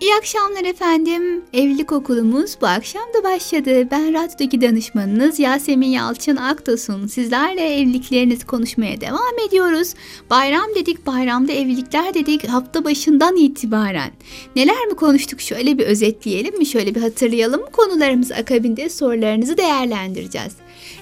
İyi akşamlar efendim. Evlilik okulumuz bu akşam da başladı. Ben radyodaki danışmanınız Yasemin Yalçın Aktos'un. Sizlerle evliliklerinizi konuşmaya devam ediyoruz. Bayram dedik, bayramda evlilikler dedik hafta başından itibaren. Neler mi konuştuk şöyle bir özetleyelim mi? Şöyle bir hatırlayalım mı konularımız akabinde sorularınızı değerlendireceğiz.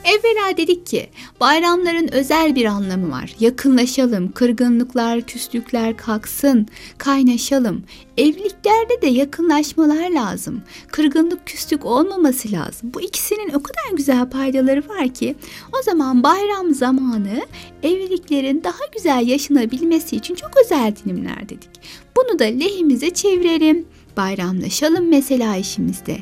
Evvela dedik ki bayramların özel bir anlamı var. Yakınlaşalım, kırgınlıklar, küslükler kalksın, kaynaşalım. Evliliklerde de yakınlaşmalar lazım. Kırgınlık, küslük olmaması lazım. Bu ikisinin o kadar güzel paydaları var ki o zaman bayram zamanı evliliklerin daha güzel yaşanabilmesi için çok özel dilimler dedik. Bunu da lehimize çevirelim bayramlaşalım mesela işimizde.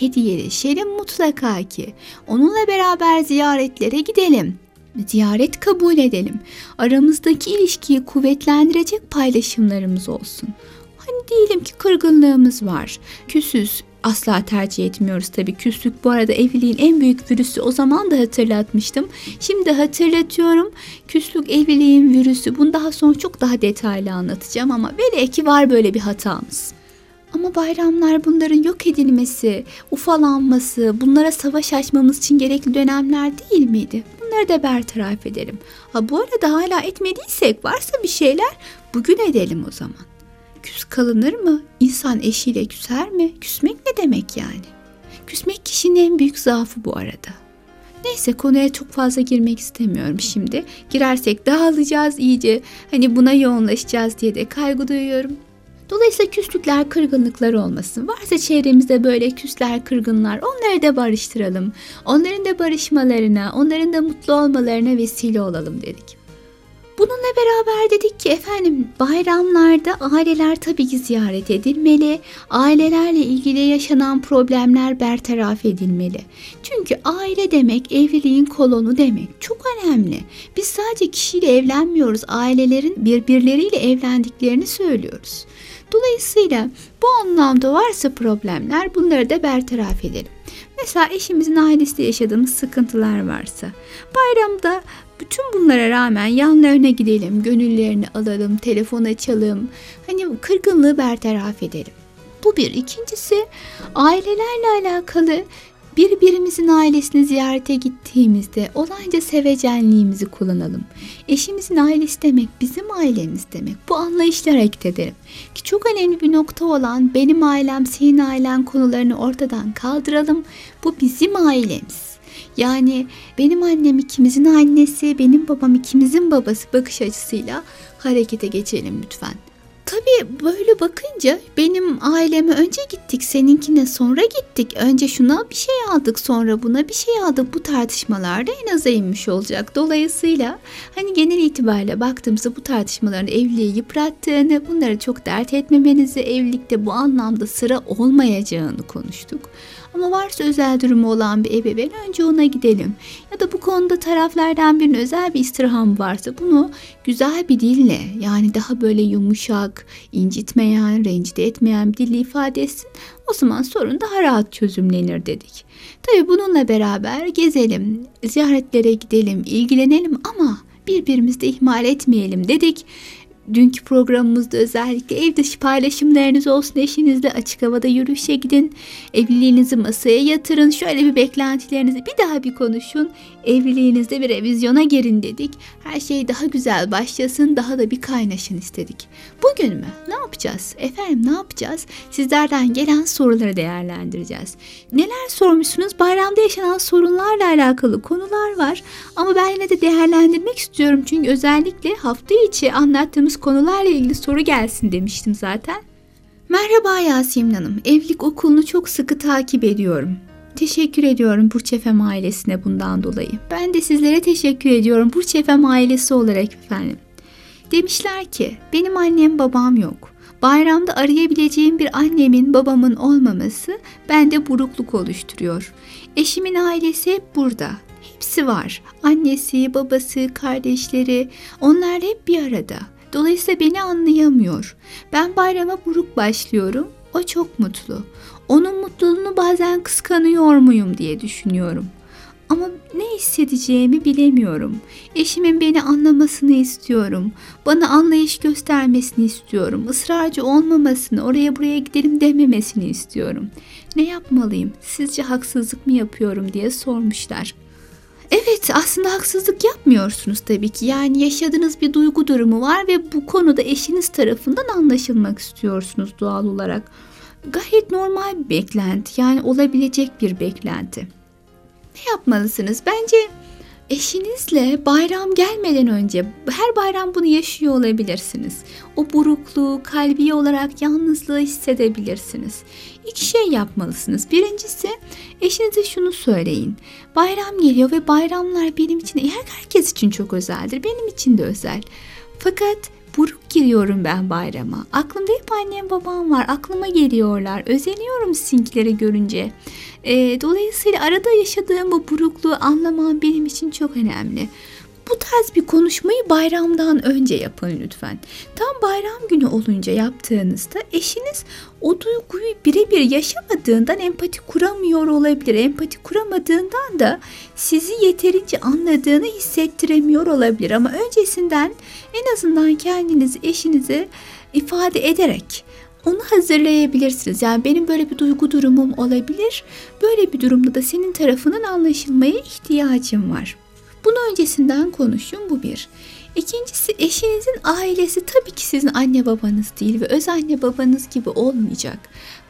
Hediyeleşelim mutlaka ki. Onunla beraber ziyaretlere gidelim. Ziyaret kabul edelim. Aramızdaki ilişkiyi kuvvetlendirecek paylaşımlarımız olsun. Hani diyelim ki kırgınlığımız var. Küsüz, asla tercih etmiyoruz tabii. Küslük bu arada evliliğin en büyük virüsü. O zaman da hatırlatmıştım. Şimdi hatırlatıyorum. Küslük evliliğin virüsü. Bunu daha sonra çok daha detaylı anlatacağım ama vele ki var böyle bir hatamız. Ama bayramlar bunların yok edilmesi, ufalanması, bunlara savaş açmamız için gerekli dönemler değil miydi? Bunları da bertaraf edelim. Ha bu arada hala etmediysek varsa bir şeyler bugün edelim o zaman. Küs kalınır mı? İnsan eşiyle küser mi? Küsmek ne demek yani? Küsmek kişinin en büyük zaafı bu arada. Neyse konuya çok fazla girmek istemiyorum şimdi. Girersek dağılacağız iyice. Hani buna yoğunlaşacağız diye de kaygı duyuyorum. Dolayısıyla küslükler, kırgınlıklar olmasın. Varsa çevremizde böyle küsler, kırgınlar onları da barıştıralım. Onların da barışmalarına, onların da mutlu olmalarına vesile olalım dedik. Bununla beraber dedik ki efendim bayramlarda aileler tabii ki ziyaret edilmeli. Ailelerle ilgili yaşanan problemler bertaraf edilmeli. Çünkü aile demek evliliğin kolonu demek. Çok önemli. Biz sadece kişiyle evlenmiyoruz. Ailelerin birbirleriyle evlendiklerini söylüyoruz. Dolayısıyla bu anlamda varsa problemler bunları da bertaraf edelim. Mesela eşimizin ailesinde yaşadığımız sıkıntılar varsa bayramda bütün bunlara rağmen yanlarına gidelim, gönüllerini alalım, telefon açalım. Hani kırgınlığı bertaraf edelim. Bu bir. İkincisi ailelerle alakalı Birbirimizin ailesini ziyarete gittiğimizde olayca sevecenliğimizi kullanalım. Eşimizin ailesi demek bizim ailemiz demek. Bu anlayışla hareket edelim. Ki çok önemli bir nokta olan benim ailem senin ailen konularını ortadan kaldıralım. Bu bizim ailemiz. Yani benim annem ikimizin annesi, benim babam ikimizin babası bakış açısıyla harekete geçelim lütfen. Tabii böyle bakınca benim aileme önce gittik, seninkine sonra gittik. Önce şuna bir şey aldık, sonra buna bir şey aldık. Bu tartışmalarda en aza inmiş olacak. Dolayısıyla hani genel itibariyle baktığımızda bu tartışmaların evliliği yıprattığını, bunları çok dert etmemenizi, evlilikte bu anlamda sıra olmayacağını konuştuk. Ama varsa özel durumu olan bir ebeveyn önce ona gidelim. Ya da bu konuda taraflardan birinin özel bir istirham varsa bunu güzel bir dille yani daha böyle yumuşak, incitmeyen, rencide etmeyen bir dille ifade etsin. O zaman sorun daha rahat çözümlenir dedik. Tabii bununla beraber gezelim, ziyaretlere gidelim, ilgilenelim ama birbirimizi de ihmal etmeyelim dedik. Dünkü programımızda özellikle ev dışı paylaşımlarınız olsun eşinizle açık havada yürüyüşe gidin. Evliliğinizi masaya yatırın. Şöyle bir beklentilerinizi bir daha bir konuşun. Evliliğinizde bir revizyona girin dedik. Her şey daha güzel başlasın, daha da bir kaynaşın istedik. Bugün mü? Ne yapacağız? Efendim ne yapacağız? Sizlerden gelen soruları değerlendireceğiz. Neler sormuşsunuz? Bayramda yaşanan sorunlarla alakalı konular var. Ama ben yine de değerlendirmek istiyorum. Çünkü özellikle hafta içi anlattığımız konularla ilgili soru gelsin demiştim zaten. Merhaba Yasemin Hanım. Evlilik okulunu çok sıkı takip ediyorum. Teşekkür ediyorum Burç Efem ailesine bundan dolayı. Ben de sizlere teşekkür ediyorum Burç Efem ailesi olarak efendim. Demişler ki benim annem babam yok. Bayramda arayabileceğim bir annemin babamın olmaması bende burukluk oluşturuyor. Eşimin ailesi hep burada. Hepsi var. Annesi, babası, kardeşleri onlar hep bir arada. Dolayısıyla beni anlayamıyor. Ben bayrama buruk başlıyorum. O çok mutlu. Onun mutluluğunu bazen kıskanıyor muyum diye düşünüyorum. Ama ne hissedeceğimi bilemiyorum. Eşimin beni anlamasını istiyorum. Bana anlayış göstermesini istiyorum. Israrcı olmamasını, oraya buraya gidelim dememesini istiyorum. Ne yapmalıyım? Sizce haksızlık mı yapıyorum diye sormuşlar. Evet aslında haksızlık yapmıyorsunuz tabii ki. Yani yaşadığınız bir duygu durumu var ve bu konuda eşiniz tarafından anlaşılmak istiyorsunuz doğal olarak. Gayet normal bir beklenti yani olabilecek bir beklenti. Ne yapmalısınız? Bence eşinizle bayram gelmeden önce her bayram bunu yaşıyor olabilirsiniz. O burukluğu, kalbi olarak yalnızlığı hissedebilirsiniz. İki şey yapmalısınız. Birincisi eşinize şunu söyleyin. Bayram geliyor ve bayramlar benim için, herkes için çok özeldir. Benim için de özel. Fakat buruk giriyorum ben bayrama. Aklımda hep annem babam var. Aklıma geliyorlar. Özeniyorum sizinkileri görünce. E, dolayısıyla arada yaşadığım bu burukluğu anlamam benim için çok önemli. Bu tarz bir konuşmayı bayramdan önce yapın lütfen. Tam bayram günü olunca yaptığınızda eşiniz o duyguyu birebir yaşamadığından empati kuramıyor olabilir. Empati kuramadığından da sizi yeterince anladığını hissettiremiyor olabilir. Ama öncesinden en azından kendinizi eşinize ifade ederek onu hazırlayabilirsiniz. Yani benim böyle bir duygu durumum olabilir. Böyle bir durumda da senin tarafının anlaşılmaya ihtiyacım var. Bunu öncesinden konuşun bu bir. İkincisi eşinizin ailesi tabii ki sizin anne babanız değil ve öz anne babanız gibi olmayacak.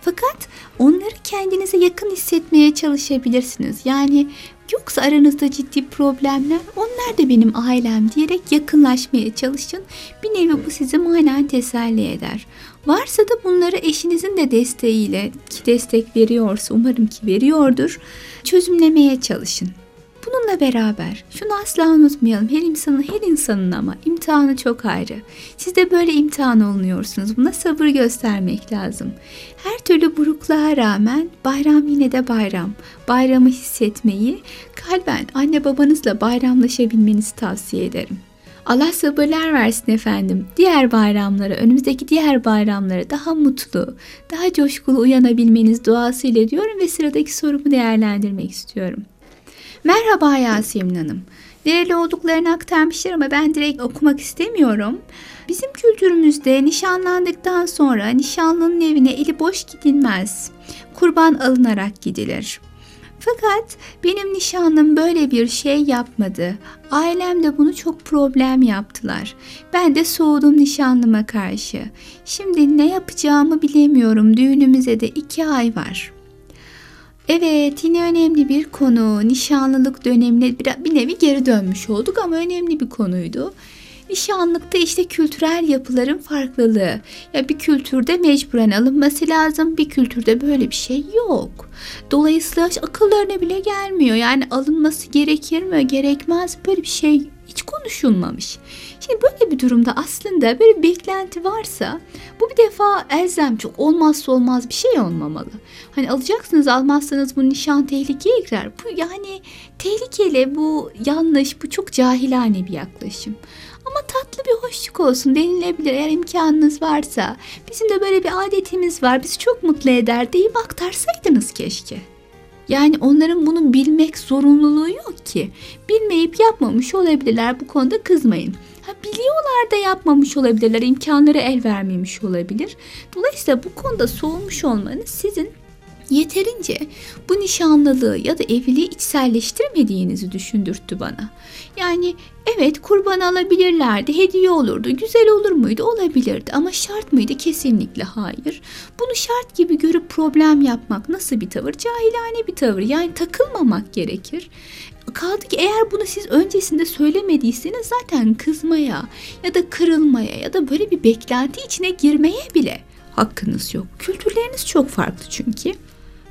Fakat onları kendinize yakın hissetmeye çalışabilirsiniz. Yani yoksa aranızda ciddi problemler onlar da benim ailem diyerek yakınlaşmaya çalışın. Bir nevi bu sizi manen teselli eder. Varsa da bunları eşinizin de desteğiyle ki destek veriyorsa umarım ki veriyordur çözümlemeye çalışın. Bununla beraber şunu asla unutmayalım. Her insanın her insanın ama imtihanı çok ayrı. Siz de böyle imtihan olunuyorsunuz. Buna sabır göstermek lazım. Her türlü burukluğa rağmen bayram yine de bayram. Bayramı hissetmeyi kalben anne babanızla bayramlaşabilmenizi tavsiye ederim. Allah sabırlar versin efendim. Diğer bayramlara, önümüzdeki diğer bayramlara daha mutlu, daha coşkulu uyanabilmeniz duasıyla diyorum ve sıradaki sorumu değerlendirmek istiyorum. Merhaba Yasemin Hanım. Nereli olduklarını aktarmışlar ama ben direkt okumak istemiyorum. Bizim kültürümüzde nişanlandıktan sonra nişanlının evine eli boş gidilmez. Kurban alınarak gidilir. Fakat benim nişanlım böyle bir şey yapmadı. Ailem de bunu çok problem yaptılar. Ben de soğudum nişanlıma karşı. Şimdi ne yapacağımı bilemiyorum. Düğünümüze de iki ay var.'' Evet yine önemli bir konu. Nişanlılık dönemine bir, nevi geri dönmüş olduk ama önemli bir konuydu. Nişanlıkta işte kültürel yapıların farklılığı. Ya bir kültürde mecburen alınması lazım, bir kültürde böyle bir şey yok. Dolayısıyla akıllarına bile gelmiyor. Yani alınması gerekir mi, gerekmez böyle bir şey hiç konuşulmamış. Şimdi böyle bir durumda aslında böyle bir beklenti varsa bu bir defa elzem çok olmazsa olmaz bir şey olmamalı. Hani alacaksınız almazsanız bu nişan tehlikeye girer. Bu yani tehlikeli bu yanlış bu çok cahilane bir yaklaşım. Ama tatlı bir hoşluk olsun denilebilir eğer imkanınız varsa. Bizim de böyle bir adetimiz var bizi çok mutlu eder deyip aktarsaydınız keşke. Yani onların bunu bilmek zorunluluğu yok ki. Bilmeyip yapmamış olabilirler bu konuda kızmayın. Ha, biliyorlar da yapmamış olabilirler, imkanları el vermemiş olabilir. Dolayısıyla bu konuda soğumuş olmanız sizin yeterince bu nişanlılığı ya da evliliği içselleştirmediğinizi düşündürttü bana. Yani evet kurban alabilirlerdi, hediye olurdu, güzel olur muydu? Olabilirdi ama şart mıydı? Kesinlikle hayır. Bunu şart gibi görüp problem yapmak nasıl bir tavır? Cahilane bir tavır. Yani takılmamak gerekir. Kaldı ki eğer bunu siz öncesinde söylemediyseniz zaten kızmaya ya da kırılmaya ya da böyle bir beklenti içine girmeye bile hakkınız yok. Kültürleriniz çok farklı çünkü.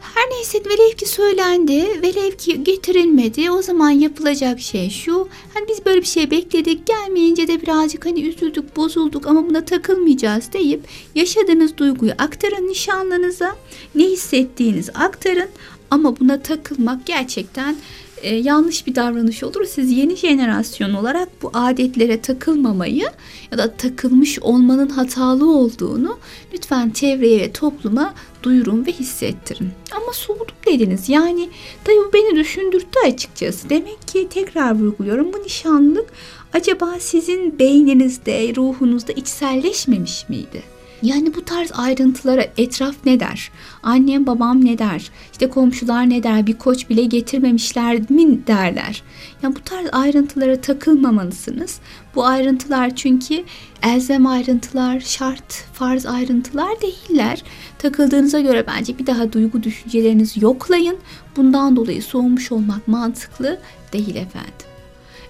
Her neyse velev ki söylendi, velev ki getirilmedi. O zaman yapılacak şey şu. Hani biz böyle bir şey bekledik, gelmeyince de birazcık hani üzüldük, bozulduk ama buna takılmayacağız deyip yaşadığınız duyguyu aktarın nişanlınıza. Ne hissettiğinizi aktarın ama buna takılmak gerçekten e, yanlış bir davranış olur. Siz yeni jenerasyon olarak bu adetlere takılmamayı ya da takılmış olmanın hatalı olduğunu lütfen çevreye ve topluma duyurun ve hissettirin. Ama soğuduk dediniz. Yani tabii bu beni düşündürttü açıkçası. Demek ki tekrar vurguluyorum bu nişanlılık acaba sizin beyninizde, ruhunuzda içselleşmemiş miydi? Yani bu tarz ayrıntılara etraf ne der? Annem babam ne der? İşte komşular ne der? Bir koç bile getirmemişler mi derler? Yani bu tarz ayrıntılara takılmamalısınız. Bu ayrıntılar çünkü elzem ayrıntılar, şart, farz ayrıntılar değiller. Takıldığınıza göre bence bir daha duygu düşüncelerinizi yoklayın. Bundan dolayı soğumuş olmak mantıklı değil efendim.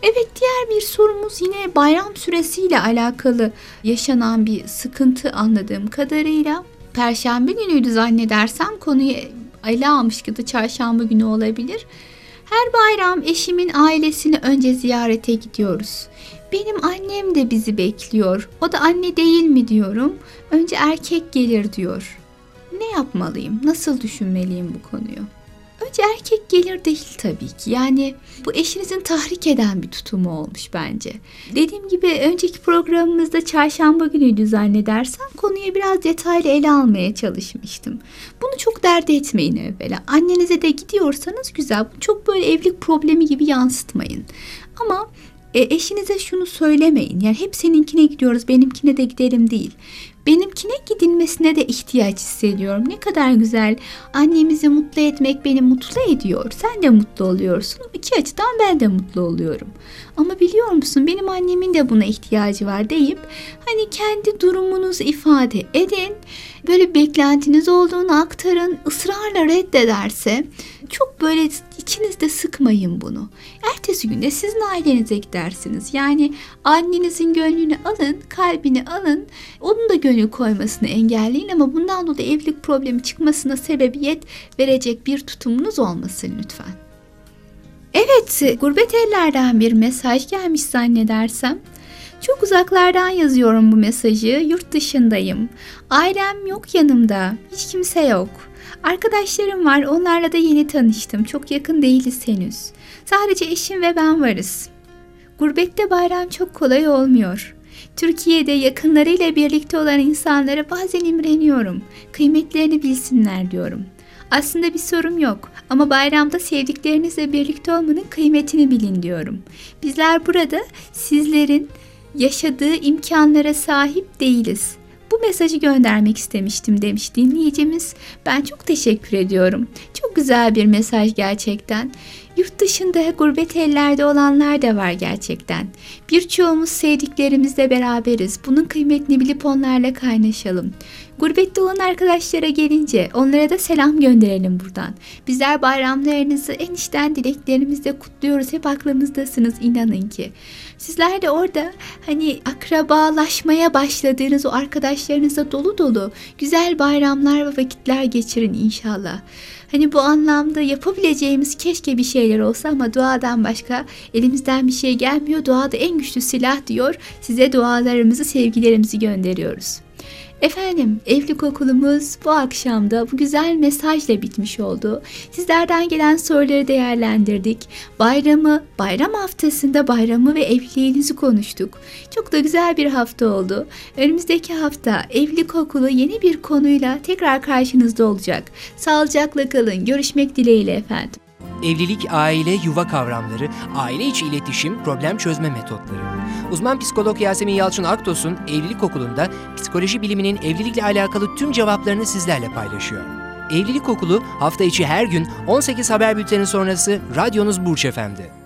Evet diğer bir sorumuz yine bayram süresiyle alakalı yaşanan bir sıkıntı anladığım kadarıyla. Perşembe günüydü zannedersem konuyu ele almış ya da çarşamba günü olabilir. Her bayram eşimin ailesini önce ziyarete gidiyoruz. Benim annem de bizi bekliyor. O da anne değil mi diyorum. Önce erkek gelir diyor. Ne yapmalıyım? Nasıl düşünmeliyim bu konuyu? Önce erkek gelir değil tabii ki. Yani bu eşinizin tahrik eden bir tutumu olmuş bence. Dediğim gibi önceki programımızda çarşamba günüydü zannedersem konuyu biraz detaylı ele almaya çalışmıştım. Bunu çok dert etmeyin evvela. Annenize de gidiyorsanız güzel. Bunu çok böyle evlilik problemi gibi yansıtmayın. Ama e, eşinize şunu söylemeyin. Yani hep seninkine gidiyoruz, benimkine de gidelim değil. Benimkine gidilmesine de ihtiyaç hissediyorum. Ne kadar güzel. Annemizi mutlu etmek beni mutlu ediyor. Sen de mutlu oluyorsun. İki açıdan ben de mutlu oluyorum. Ama biliyor musun benim annemin de buna ihtiyacı var deyip hani kendi durumunuzu ifade edin. Böyle beklentiniz olduğunu aktarın. ısrarla reddederse çok böyle içinizde sıkmayın bunu. Ertesi günde sizin ailenize gidersiniz. Yani annenizin gönlünü alın, kalbini alın. Onun da gönül koymasını engelleyin ama bundan dolayı evlilik problemi çıkmasına sebebiyet verecek bir tutumunuz olmasın lütfen. Evet, gurbet ellerden bir mesaj gelmiş zannedersem. Çok uzaklardan yazıyorum bu mesajı. Yurt dışındayım. Ailem yok yanımda. Hiç kimse yok. Arkadaşlarım var. Onlarla da yeni tanıştım. Çok yakın değiliz henüz. Sadece eşim ve ben varız. Gurbette bayram çok kolay olmuyor. Türkiye'de yakınlarıyla birlikte olan insanlara bazen imreniyorum. Kıymetlerini bilsinler diyorum. Aslında bir sorum yok ama bayramda sevdiklerinizle birlikte olmanın kıymetini bilin diyorum. Bizler burada sizlerin yaşadığı imkanlara sahip değiliz. Bu mesajı göndermek istemiştim demiş dinleyicimiz. Ben çok teşekkür ediyorum. Çok güzel bir mesaj gerçekten. Yurt dışında gurbet ellerde olanlar da var gerçekten. Birçoğumuz sevdiklerimizle beraberiz. Bunun kıymetini bilip onlarla kaynaşalım. Gurbette olan arkadaşlara gelince onlara da selam gönderelim buradan. Bizler bayramlarınızı en içten dileklerimizle kutluyoruz. Hep aklımızdasınız inanın ki. Sizler de orada hani akrabalaşmaya başladığınız o arkadaşlarınızla dolu dolu güzel bayramlar ve vakitler geçirin inşallah. Hani bu anlamda yapabileceğimiz keşke bir şeyler olsa ama duadan başka elimizden bir şey gelmiyor. Dua da en güçlü silah diyor. Size dualarımızı, sevgilerimizi gönderiyoruz. Efendim evlilik okulumuz bu akşamda bu güzel mesajla bitmiş oldu. Sizlerden gelen soruları değerlendirdik. Bayramı, bayram haftasında bayramı ve evliliğinizi konuştuk. Çok da güzel bir hafta oldu. Önümüzdeki hafta evlilik okulu yeni bir konuyla tekrar karşınızda olacak. Sağlıcakla kalın. Görüşmek dileğiyle efendim. Evlilik, aile, yuva kavramları, aile içi iletişim, problem çözme metotları. Uzman psikolog Yasemin Yalçın Aktos'un Evlilik Okulu'nda psikoloji biliminin evlilikle alakalı tüm cevaplarını sizlerle paylaşıyor. Evlilik Okulu hafta içi her gün 18 haber bülteni sonrası radyonuz Burç Efendi.